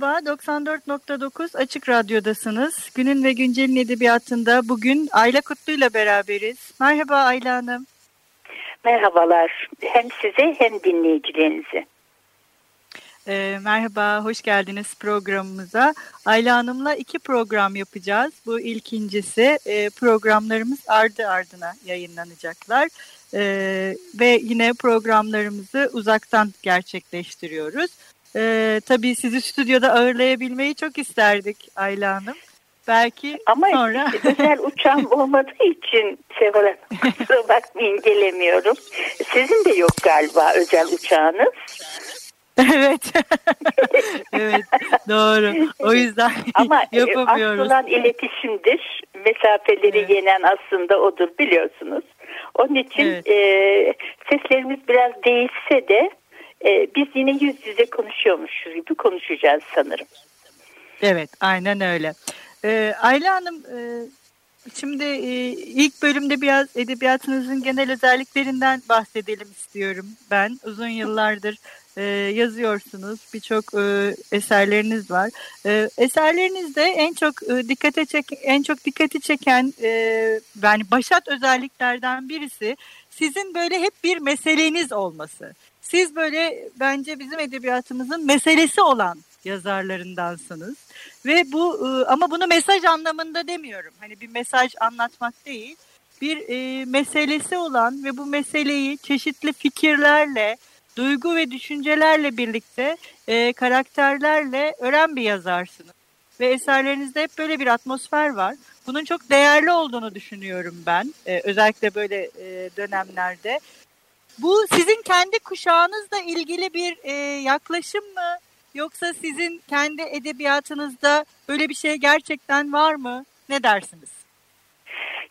Merhaba, 94.9 Açık Radyo'dasınız. Günün ve Güncel'in edebiyatında bugün Ayla Kutlu ile beraberiz. Merhaba Ayla Hanım. Merhabalar, hem size hem dinleyicilerinize. E, merhaba, hoş geldiniz programımıza. Ayla Hanım'la iki program yapacağız. Bu ilkincisi e, programlarımız ardı ardına yayınlanacaklar. E, ve yine programlarımızı uzaktan gerçekleştiriyoruz. E, tabii sizi stüdyoda ağırlayabilmeyi çok isterdik Ayla Hanım. Belki Ama sonra... özel uçağım olmadığı için Seval Hanım bakmayın gelemiyorum. Sizin de yok galiba özel uçağınız. Evet. evet doğru. O yüzden Ama e, yapamıyoruz. asıl olan iletişimdir. Mesafeleri Evet. yenen aslında odur biliyorsunuz. Onun için Evet. e, seslerimiz biraz değişse de e, biz yine yüz yüze konuşuyormuşuz gibi konuşacağız sanırım. Evet aynen öyle. Ee, Ayla Hanım e, şimdi e, ilk bölümde biraz edebiyatınızın genel özelliklerinden bahsedelim istiyorum ben. Uzun yıllardır e, yazıyorsunuz. Birçok e, eserleriniz var. E, eserlerinizde en çok e, dikkate çek en çok dikkati çeken e, yani başat özelliklerden birisi sizin böyle hep bir meseleniz olması. Siz böyle bence bizim edebiyatımızın meselesi olan yazarlarındansınız. Ve bu e, ama bunu mesaj anlamında demiyorum. Hani bir mesaj anlatmak değil. Bir e, meselesi olan ve bu meseleyi çeşitli fikirlerle, duygu ve düşüncelerle birlikte e, karakterlerle ören bir yazarsınız. Ve eserlerinizde hep böyle bir atmosfer var. Bunun çok değerli olduğunu düşünüyorum ben. E, özellikle böyle e, dönemlerde. Bu sizin kendi kuşağınızla ilgili bir e, yaklaşım mı? Yoksa sizin kendi edebiyatınızda böyle bir şey gerçekten var mı? Ne dersiniz?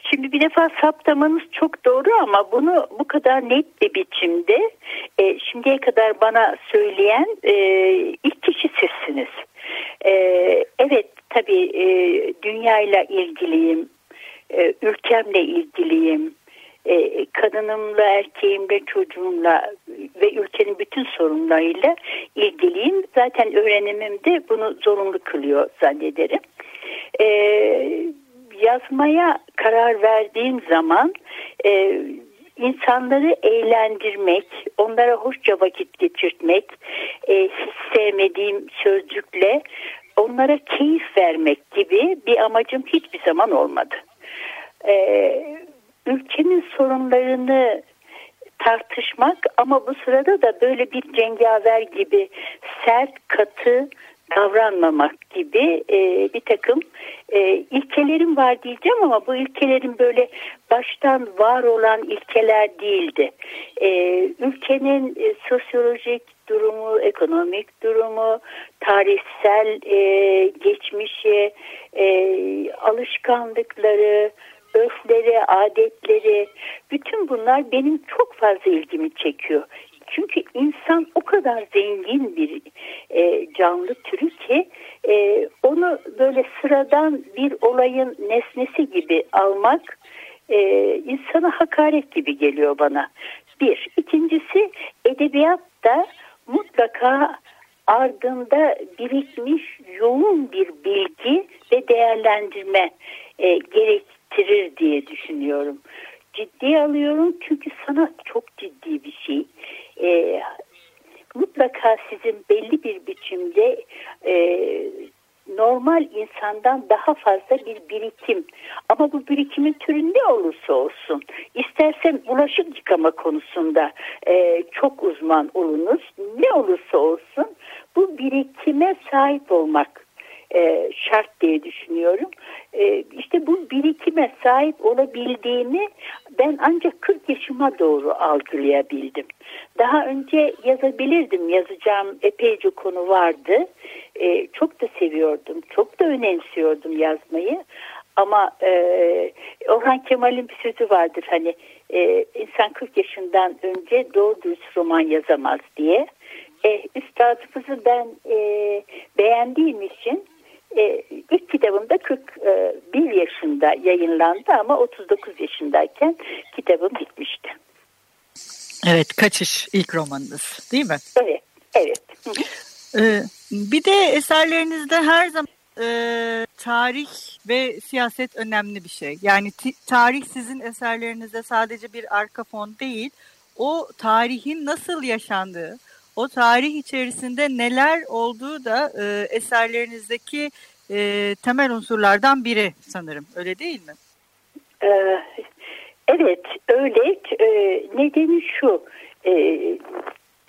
Şimdi bir defa saptamanız çok doğru ama bunu bu kadar net bir biçimde e, şimdiye kadar bana söyleyen e, ilk kişi sizsiniz. E, evet tabii e, dünyayla ilgiliyim, e, ülkemle ilgiliyim, e, kadınımla, erkeğimle, çocuğumla ve ülkenin bütün sorunlarıyla ilgiliyim. Zaten öğrenimim de bunu zorunlu kılıyor zannederim. E, yazmaya karar verdiğim zaman e, insanları eğlendirmek, onlara hoşça vakit geçirtmek, e, hiç sevmediğim sözcükle onlara keyif vermek gibi bir amacım hiçbir zaman olmadı. E, ülkenin sorunlarını tartışmak ama bu sırada da böyle bir cengaver gibi sert, katı davranmamak gibi e, bir takım e, ilkelerim var diyeceğim ama bu ilkelerin böyle baştan var olan ilkeler değildi. E, ülkenin e, sosyolojik durumu, ekonomik durumu, tarihsel e, geçmişi, e, alışkanlıkları, örfleri, adetleri bütün bunlar benim çok fazla ilgimi çekiyor. Çünkü insan o kadar zengin bir e, canlı türü ki e, onu böyle sıradan bir olayın nesnesi gibi almak e, insana hakaret gibi geliyor bana. Bir. İkincisi edebiyatta mutlaka ardında birikmiş yoğun bir bilgi ve değerlendirme e, gerektirir diye düşünüyorum. Ciddiye alıyorum çünkü sanat çok ciddi bir şey. E, mutlaka sizin belli bir biçimde e, normal insandan daha fazla bir birikim. Ama bu birikimin türü ne olursa olsun. İstersen bulaşık yıkama konusunda e, çok uzman olunuz. Ne olursa olsun bu birikime sahip olmak e, şart diye düşünüyorum. E, işte bu birikime sahip olabildiğimi ben ancak 40 yaşıma doğru algılayabildim. Daha önce yazabilirdim. Yazacağım epeyce konu vardı. E, çok da seviyordum. Çok da önemsiyordum yazmayı. Ama e, Orhan Kemal'in bir sözü vardır hani e, insan 40 yaşından önce doğru dürüst roman yazamaz diye. E, üstadımızı ben e, beğendiğim için e, ilk kitabım da 41 yaşında yayınlandı ama 39 yaşındayken kitabım bitmişti. Evet, Kaçış ilk romanınız değil mi? Evet, evet. Ee, bir de eserlerinizde her zaman e, tarih ve siyaset önemli bir şey. Yani tarih sizin eserlerinizde sadece bir arka fon değil, o tarihin nasıl yaşandığı, o tarih içerisinde neler olduğu da e, eserlerinizdeki e, temel unsurlardan biri sanırım. Öyle değil mi? Ee, evet öyle. Ee, nedeni şu. E,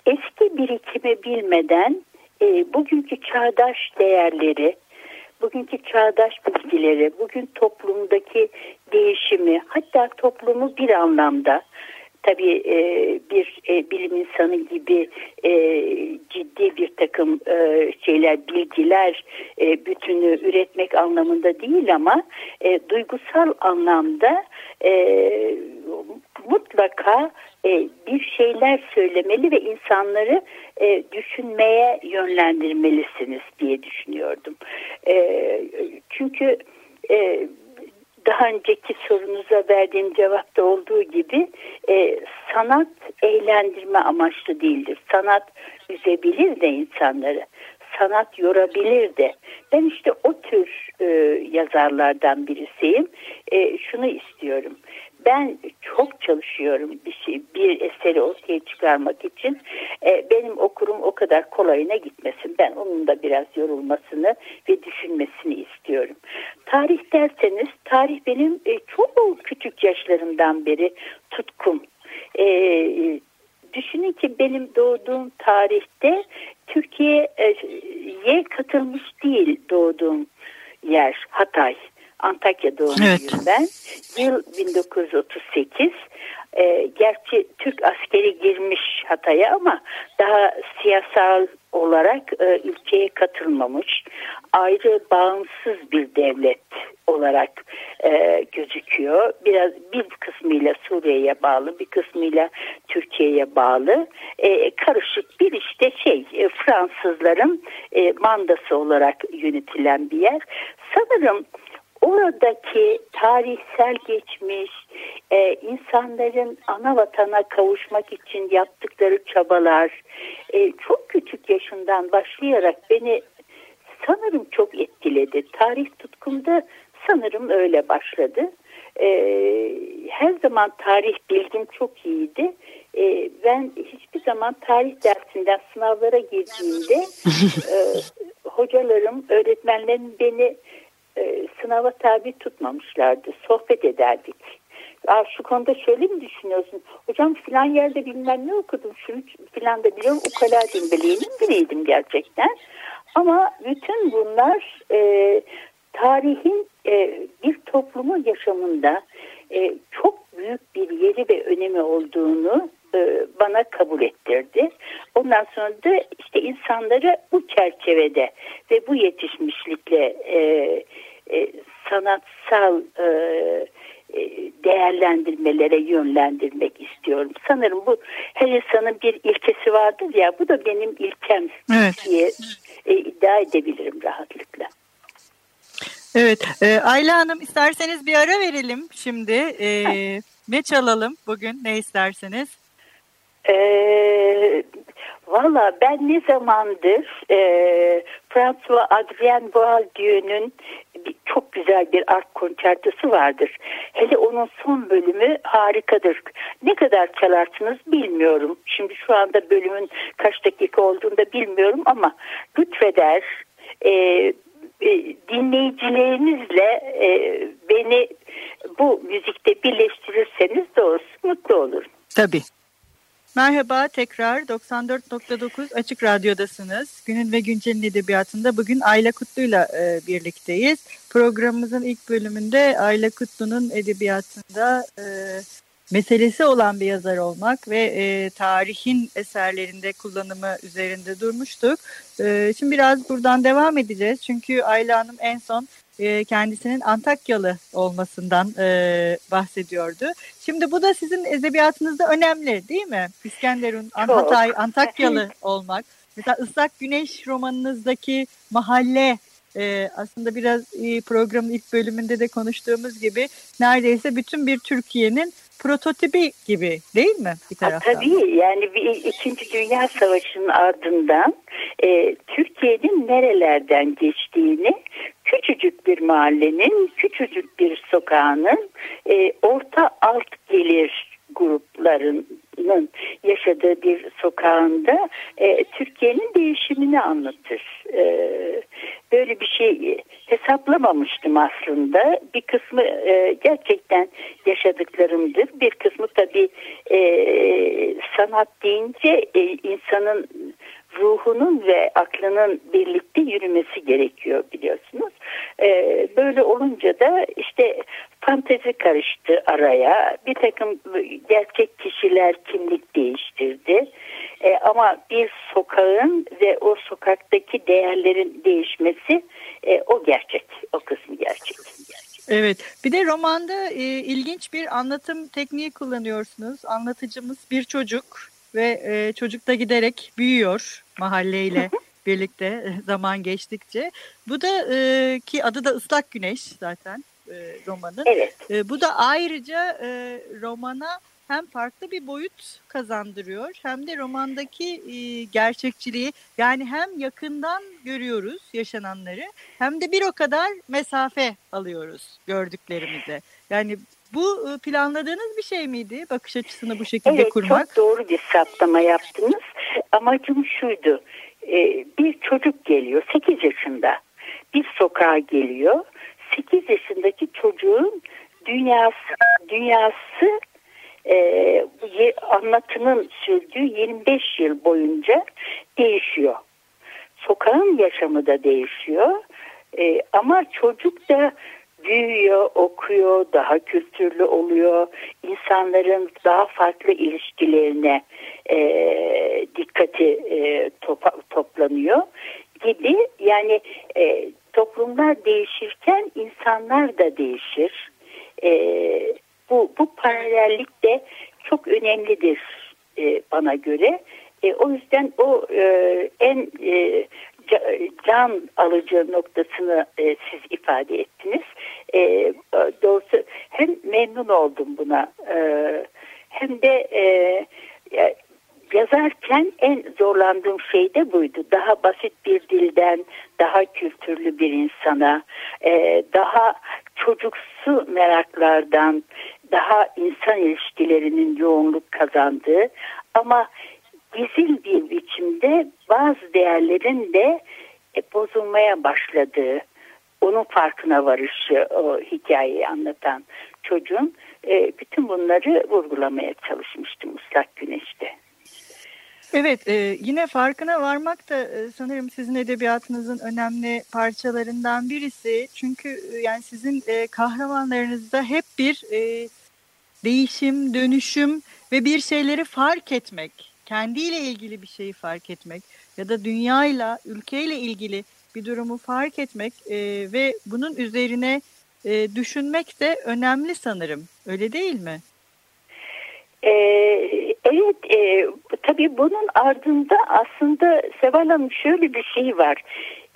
eski birikimi bilmeden e, bugünkü çağdaş değerleri, bugünkü çağdaş bilgileri, bugün toplumdaki değişimi, hatta toplumu bir anlamda tabii e, bir e, bilim insanı gibi e, ciddi bir takım e, şeyler, bilgiler e, bütünü üretmek anlamında değil ama e, duygusal anlamda e, mutlaka e, bir şeyler söylemeli ve insanları e, düşünmeye yönlendirmelisiniz diye düşünüyordum. E, çünkü e, daha önceki sorunuza verdiğim cevapta olduğu gibi e, sanat eğlendirme amaçlı değildir. Sanat üzebilir de insanları. Sanat yorabilir de. Ben işte o tür e, yazarlardan birisiyim. E, şunu istiyorum ben çok çalışıyorum bir şey bir eseri ortaya çıkarmak için. E, benim okurum o kadar kolayına gitmesin. Ben onun da biraz yorulmasını ve düşünmesini istiyorum. Tarih derseniz tarih benim e, çok küçük yaşlarımdan beri tutkum. E, düşünün ki benim doğduğum tarihte Türkiye'ye katılmış değil doğduğum yer Hatay Antakya doğumluyum evet. ben. Yıl 1938. E, gerçi Türk askeri girmiş Hatay'a ama daha siyasal olarak e, ülkeye katılmamış. Ayrı bağımsız bir devlet olarak e, gözüküyor. Biraz bir kısmıyla Suriye'ye bağlı, bir kısmıyla Türkiye'ye bağlı. E, karışık bir işte şey e, Fransızların e, mandası olarak yönetilen bir yer. Sanırım oradaki tarihsel geçmiş e, insanların ana vatana kavuşmak için yaptıkları çabalar e, çok küçük yaşından başlayarak beni sanırım çok etkiledi. Tarih tutkumda sanırım öyle başladı. E, her zaman tarih bilgim çok iyiydi. E, ben hiçbir zaman tarih dersinden sınavlara girdiğimde e, hocalarım, öğretmenlerim beni e, sınava tabi tutmamışlardı. Sohbet ederdik. Aa, şu konuda şöyle mi düşünüyorsun? Hocam filan yerde bilmem ne okudum. Şunu filan da biliyorum. Ukala dimbeleyinin biriydim gerçekten. Ama bütün bunlar e, tarihin e, bir toplumun yaşamında e, çok büyük bir yeri ve önemi olduğunu e, bana kabul ettirdi. Ondan sonra da işte insanları bu çerçevede ve bu yetişmişlikle e, e, sanatsal e, değerlendirmelere yönlendirmek istiyorum. Sanırım bu her insanın bir ilkesi vardır ya bu da benim ilkem evet. diye e, iddia edebilirim rahatlıkla. Evet e, Ayla Hanım isterseniz bir ara verelim şimdi. E, ne çalalım bugün ne isterseniz? Ee, Valla ben ne zamandır e, François Adrien Boieldieu'nun çok güzel bir art konçertosu vardır. Hele onun son bölümü harikadır. Ne kadar çalarsınız bilmiyorum. Şimdi şu anda bölümün kaç dakika olduğunu da bilmiyorum ama lütfeder e, e, dinleyicilerinizle e, beni bu müzikte birleştirirseniz doğrusu mutlu olurum. Tabii Merhaba tekrar 94.9 Açık Radyo'dasınız. Günün ve Güncel'in edebiyatında bugün Ayla Kutlu'yla e, birlikteyiz. Programımızın ilk bölümünde Ayla Kutlu'nun edebiyatında e, meselesi olan bir yazar olmak ve e, tarihin eserlerinde kullanımı üzerinde durmuştuk. E, şimdi biraz buradan devam edeceğiz. Çünkü Ayla Hanım en son e, kendisinin Antakyalı olmasından e, bahsediyordu. Şimdi bu da sizin edebiyatınızda önemli değil mi? İskenderun, Hatay, Antakyalı olmak. Mesela Islak Güneş romanınızdaki mahalle e, aslında biraz e, programın ilk bölümünde de konuştuğumuz gibi neredeyse bütün bir Türkiye'nin prototipi gibi değil mi bir taraftan? Ha, tabii yani bir, İkinci Dünya Savaşı'nın ardından e, Türkiye'nin nerelerden geçtiğini küçücük bir mahallenin, küçücük bir sokağının e, orta alt gelir gruplarının yaşadığı bir sokağında e, Türkiye'nin değişimini anlatır. E, böyle bir şey hesaplamamıştım aslında. Bir kısmı e, gerçekten yaşadıklarımdır. Bir kısmı tabii e, sanat deyince e, insanın ruhunun ve aklının birlikte yürümesi gerekiyor biliyorsunuz. Ee, böyle olunca da işte fantezi karıştı araya. Bir takım gerçek kişiler kimlik değiştirdi. Ee, ama bir sokağın ve o sokaktaki değerlerin değişmesi e, o gerçek. O kısmı gerçek. Evet. Bir de romanda e, ilginç bir anlatım tekniği kullanıyorsunuz. Anlatıcımız bir çocuk ve e, çocuk da giderek büyüyor mahalleyle birlikte e, zaman geçtikçe. Bu da e, ki adı da Islak Güneş zaten e, romanın. Evet. E, bu da ayrıca e, romana hem farklı bir boyut kazandırıyor hem de romandaki e, gerçekçiliği yani hem yakından görüyoruz yaşananları hem de bir o kadar mesafe alıyoruz gördüklerimize. Yani bu e, planladığınız bir şey miydi bakış açısını bu şekilde evet, kurmak? Evet çok doğru bir saptama yaptınız. Amacım şuydu. E, bir çocuk geliyor 8 yaşında bir sokağa geliyor. 8 yaşındaki çocuğun dünyası dünyası e, anlatının sürdüğü 25 yıl boyunca değişiyor. Sokağın yaşamı da değişiyor. E, ama çocuk da büyüyor, okuyor, daha kültürlü oluyor. İnsanların daha farklı ilişkilerine e, dikkati e, topa, toplanıyor gibi. Yani e, toplumlar değişirken insanlar da değişir. E, bu, bu paralellik de çok önemlidir e, bana göre. E, o yüzden o e, en e, can alıcı noktasını e, siz ifade ettiniz. E, doğrusu hem memnun oldum buna e, hem de e, yazarken en zorlandığım şey de buydu. Daha basit bir dilden, daha kültürlü bir insana, e, daha çocuksu meraklardan, daha insan ilişkilerinin yoğunluk kazandığı ama gizil bir biçimde bazı değerlerin de e, bozulmaya başladığı, onun farkına varışı o hikayeyi anlatan çocuğun e, bütün bunları vurgulamaya çalışmıştım Islak Güneş'te. Evet, e, yine farkına varmak da e, sanırım sizin edebiyatınızın önemli parçalarından birisi. Çünkü e, yani sizin e, kahramanlarınızda hep bir e, değişim, dönüşüm ve bir şeyleri fark etmek, kendiyle ilgili bir şeyi fark etmek ya da dünyayla, ülkeyle ilgili bir durumu fark etmek e, ve bunun üzerine e, düşünmek de önemli sanırım. Öyle değil mi? Ee, evet, e, tabii bunun ardında aslında Seval Hanım şöyle bir şey var.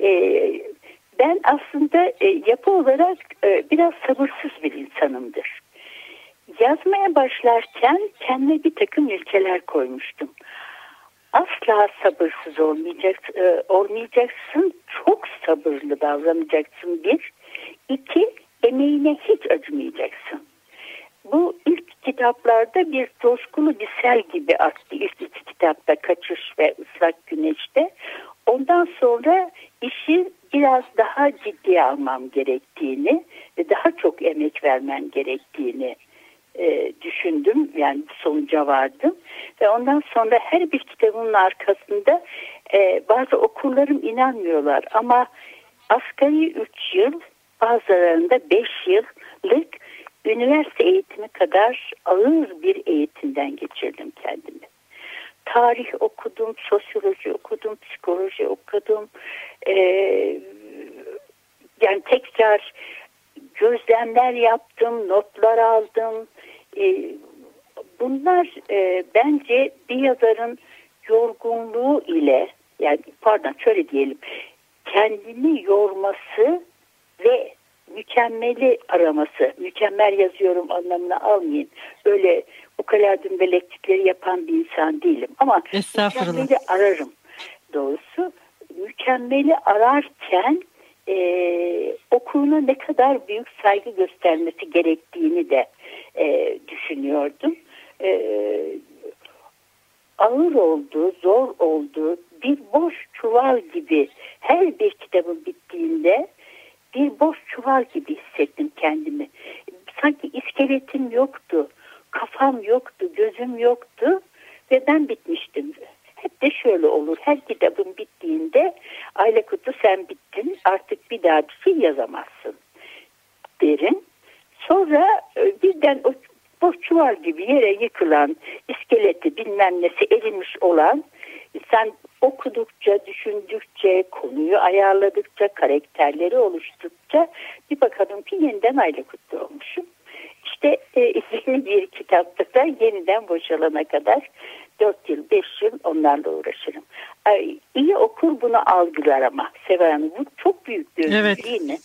Ee, ben aslında e, yapı olarak e, biraz sabırsız bir insanımdır. Yazmaya başlarken kendime bir takım ilkeler koymuştum. Asla sabırsız olmayacak, e, olmayacaksın, çok sabırlı davranacaksın bir. İki, emeğine hiç acımayacaksın. Bu ilk kitaplarda bir coşkulu bir sel gibi aktı. İlk iki kitapta Kaçış ve Islak Güneş'te. Ondan sonra işi biraz daha ciddiye almam gerektiğini ve daha çok emek vermen gerektiğini e, düşündüm. Yani sonuca vardım. ve ondan sonra her bir kitabın arkasında e, bazı okurlarım inanmıyorlar ama asgari 3 yıl bazılarında 5 yıllık üniversite eğitimi kadar ağır bir eğitimden geçirdim kendimi. Tarih okudum, sosyoloji okudum, psikoloji okudum. Ee, yani tekrar gözlemler yaptım, notlar aldım. Ee, bunlar e, bence bir yazarın yorgunluğu ile yani pardon şöyle diyelim kendini yorması ve mükemmeli araması, mükemmel yazıyorum anlamına almayın. Öyle bu kadar dümbelektikleri yapan bir insan değilim. Ama mükemmeli ararım doğrusu. Mükemmeli ararken e, okuluna ne kadar büyük saygı göstermesi gerektiğini de e, düşünüyordum. E, ağır oldu, zor oldu, bir boş çuval gibi her bir kitabın bittiğinde bir boş çuval gibi hissettim kendimi. Sanki iskeletim yoktu, kafam yoktu, gözüm yoktu ve ben bitmiştim. Hep de şöyle olur. Her kitabın bittiğinde Aile Kutu sen bittin artık bir daha bir şey yazamazsın derin. Sonra e, birden o boş çuval gibi yere yıkılan iskeleti bilmem nesi erimiş olan sen okudukça, düşündükçe, konuyu ayarladıkça, karakterleri oluştukça bir bakalım ki yeniden aile kutlu olmuşum. İşte e, yeni bir kitapta da yeniden boşalana kadar 4 yıl, 5 yıl onlarla uğraşırım. Ay, iyi okur bunu algılar ama Sever Hanım bu çok büyük bir evet. değil mi?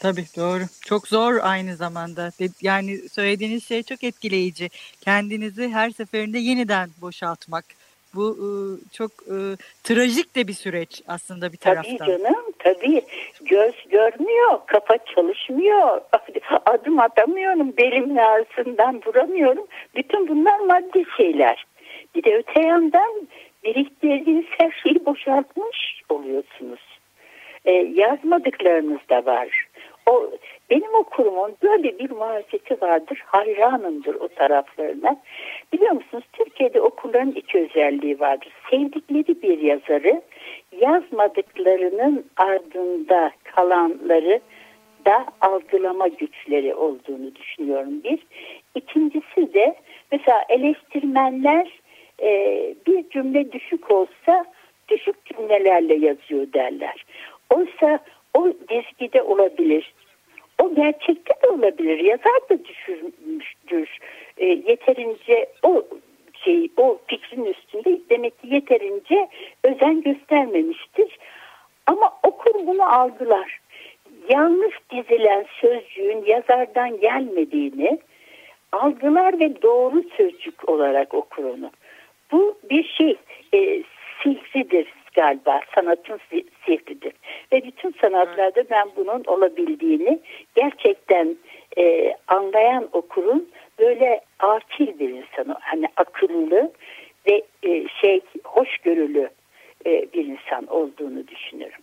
Tabii doğru. Çok zor aynı zamanda. Yani söylediğiniz şey çok etkileyici. Kendinizi her seferinde yeniden boşaltmak bu e, çok e, trajik de bir süreç aslında bir taraftan. Tabii canım tabii. Göz görmüyor, kafa çalışmıyor. Adım atamıyorum, belimin ağrısından duramıyorum. Bütün bunlar maddi şeyler. Bir de öte yandan biriktirdiğiniz her şeyi boşaltmış oluyorsunuz. Ee, yazmadıklarınız da var. O benim okurumun böyle bir marifeti vardır. Hayranımdır o taraflarına. Biliyor musunuz Türkiye'de okulların iki özelliği vardır. Sevdikleri bir yazarı yazmadıklarının ardında kalanları da algılama güçleri olduğunu düşünüyorum bir. İkincisi de mesela eleştirmenler e, bir cümle düşük olsa düşük cümlelerle yazıyor derler. Oysa o dizgide olabilir. O gerçekte de olabilir. Yazar da düşürmüştür. E, yeterince o şey o fikrin üstünde demek ki yeterince özen göstermemiştir. Ama okur bunu algılar. Yanlış dizilen sözcüğün yazardan gelmediğini algılar ve doğru sözcük olarak okur onu. Bu bir şey e, sihridir galiba sanatın sihridir. Ve bütün sanatlarda ben bunun olabildiğini gerçekten e, anlayan okurun böyle akil bir insanı hani akıllı ve e, şey hoşgörülü e, bir insan olduğunu düşünüyorum.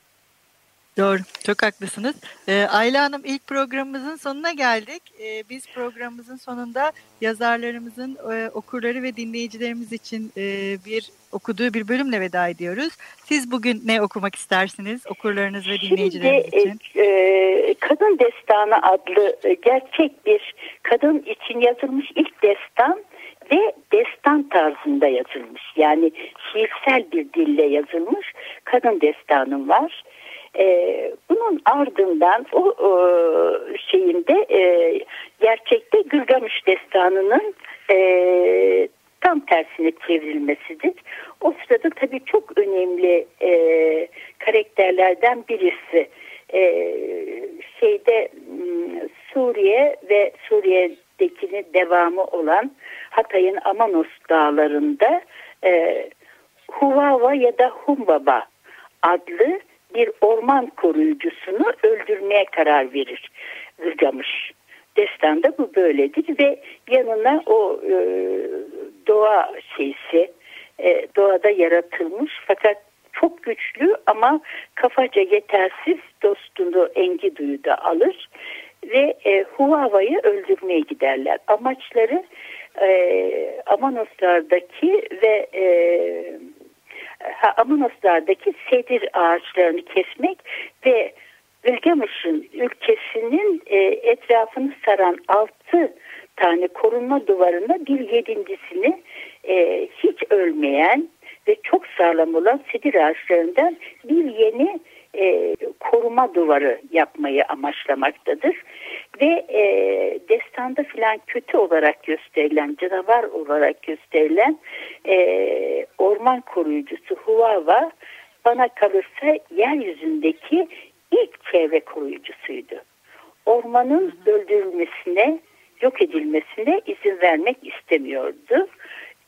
Doğru, çok haklısınız. Ee, Ayla Hanım ilk programımızın sonuna geldik. Ee, biz programımızın sonunda yazarlarımızın e, okurları ve dinleyicilerimiz için e, bir okuduğu bir bölümle veda ediyoruz. Siz bugün ne okumak istersiniz okurlarınız ve dinleyicileriniz Şimdi, için? E, Kadın Destanı adlı e, gerçek bir kadın için yazılmış ilk destan ve destan tarzında yazılmış. Yani şiirsel bir dille yazılmış kadın destanım var. E, bunun ardından o e, şeyinde e, gerçekte Gılgamış destanının e, tam tersine çevrilmesidir. O sırada tabii çok önemli e, karakterlerden birisi e, şeyde Suriye ve Suriye'dekini devamı olan Hatay'ın Amanos dağlarında e, Huvava ya da Humbaba adlı bir orman koruyucusunu öldürmeye karar verir Gılgamış. Destanda bu böyledir ve yanına o e, doğa şeysi e, doğada yaratılmış fakat çok güçlü ama kafaca yetersiz dostunu Engidu'yu da alır ve e, Huawei'yi öldürmeye giderler. Amaçları e, Amanoslardaki ve e, Amanoslardaki sedir ağaçlarını kesmek ve Gilgameş'in ülkesinin e, etrafını saran altı tane korunma duvarına bir yedincisini e, hiç ölmeyen ve çok sağlam olan sedir ağaçlarından bir yeni e, koruma duvarı yapmayı amaçlamaktadır. Ve e, destanda filan kötü olarak gösterilen, canavar olarak gösterilen e, orman koruyucusu Huava bana kalırsa yeryüzündeki ilk çevre koruyucusuydu. Ormanın öldürülmesine, yok edilmesine izin vermek istemiyordu.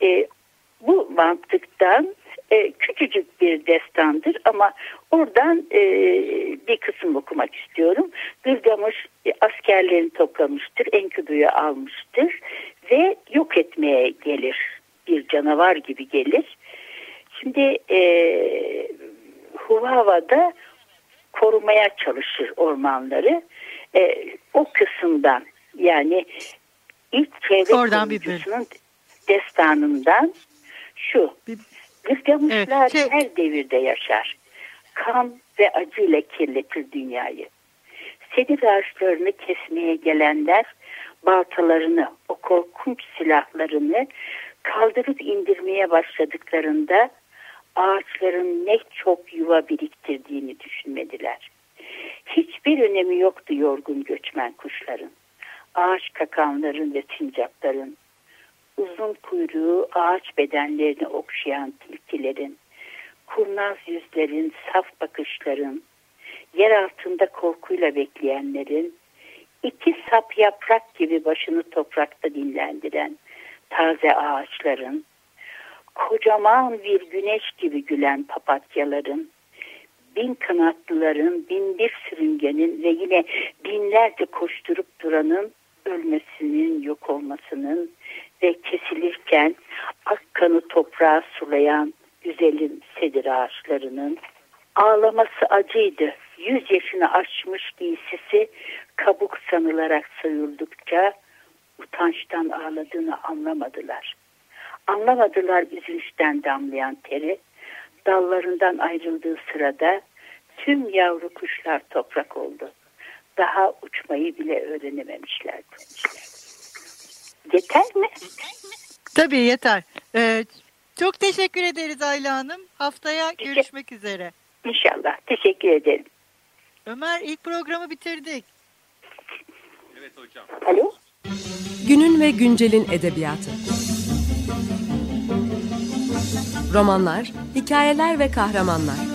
E, bu mantıktan e, küçücük bir destandır ama oradan e, bir kısım okumak istiyorum. Gılgamış e, toplamıştır, Enkidu'yu almıştır ve yok etmeye gelir. Bir canavar gibi gelir. Şimdi e, Huvava'da korumaya çalışır ormanları. E, o kısımdan yani ilk çevre Oradan bir destanından şu. Gırgamışlar evet, şey... her devirde yaşar. Kan ve acıyla kirletir dünyayı. Sedir ağaçlarını kesmeye gelenler baltalarını, o korkunç silahlarını kaldırıp indirmeye başladıklarında ağaçların ne çok yuva biriktirdiğini düşünmediler. Hiçbir önemi yoktu yorgun göçmen kuşların. Ağaç kakanların ve sincapların, uzun kuyruğu ağaç bedenlerini okşayan tilkilerin, kurnaz yüzlerin, saf bakışların, yer altında korkuyla bekleyenlerin, iki sap yaprak gibi başını toprakta dinlendiren taze ağaçların, kocaman bir güneş gibi gülen papatyaların, bin kanatlıların, bin bir sürüngenin ve yine binlerce koşturup duranın ölmesinin, yok olmasının ve kesilirken ak kanı toprağa sulayan güzelim sedir ağaçlarının ağlaması acıydı. Yüz yaşını aşmış giysisi kabuk sanılarak sayıldıkça utançtan ağladığını anlamadılar. Anlamadılar üzünçten damlayan teri. Dallarından ayrıldığı sırada tüm yavru kuşlar toprak oldu. Daha uçmayı bile öğrenememişler demişler. Yeter mi? Tabii yeter. Ee, çok teşekkür ederiz Ayla Hanım. Haftaya görüşmek üzere. İnşallah. Teşekkür ederim. Ömer ilk programı bitirdik. Evet hocam. Alo. Günün ve güncelin edebiyatı. Romanlar, hikayeler ve kahramanlar.